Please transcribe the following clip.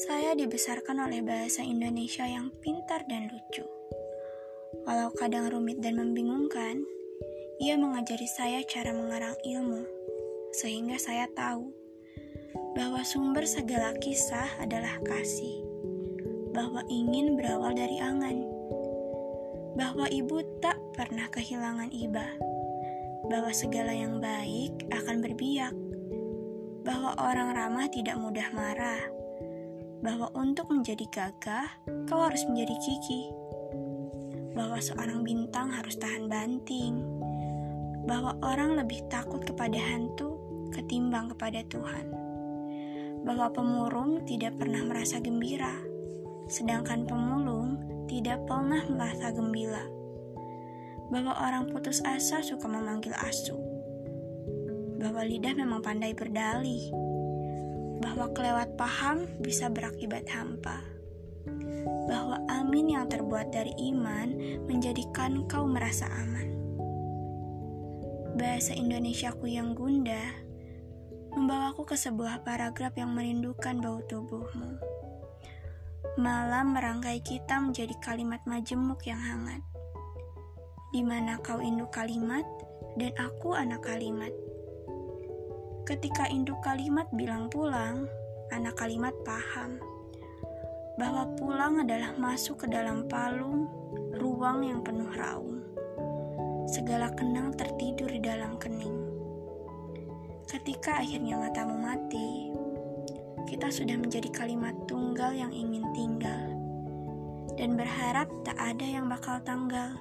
Saya dibesarkan oleh bahasa Indonesia yang pintar dan lucu. Walau kadang rumit dan membingungkan, ia mengajari saya cara mengarang ilmu, sehingga saya tahu bahwa sumber segala kisah adalah kasih, bahwa ingin berawal dari angan, bahwa ibu tak pernah kehilangan iba, bahwa segala yang baik akan berbiak, bahwa orang ramah tidak mudah marah, bahwa untuk menjadi gagah, kau harus menjadi kiki. Bahwa seorang bintang harus tahan banting. Bahwa orang lebih takut kepada hantu ketimbang kepada Tuhan. Bahwa pemurung tidak pernah merasa gembira, sedangkan pemulung tidak pernah merasa gembira. Bahwa orang putus asa suka memanggil asu. Bahwa lidah memang pandai berdalih bahwa kelewat paham bisa berakibat hampa. Bahwa amin yang terbuat dari iman menjadikan kau merasa aman. Bahasa Indonesiaku yang gundah membawaku ke sebuah paragraf yang merindukan bau tubuhmu. Malam merangkai kita menjadi kalimat majemuk yang hangat. Di mana kau induk kalimat dan aku anak kalimat. Ketika induk kalimat bilang pulang, anak kalimat paham bahwa pulang adalah masuk ke dalam palung, ruang yang penuh raung. Segala kenang tertidur di dalam kening. Ketika akhirnya matamu mati, kita sudah menjadi kalimat tunggal yang ingin tinggal dan berharap tak ada yang bakal tanggal.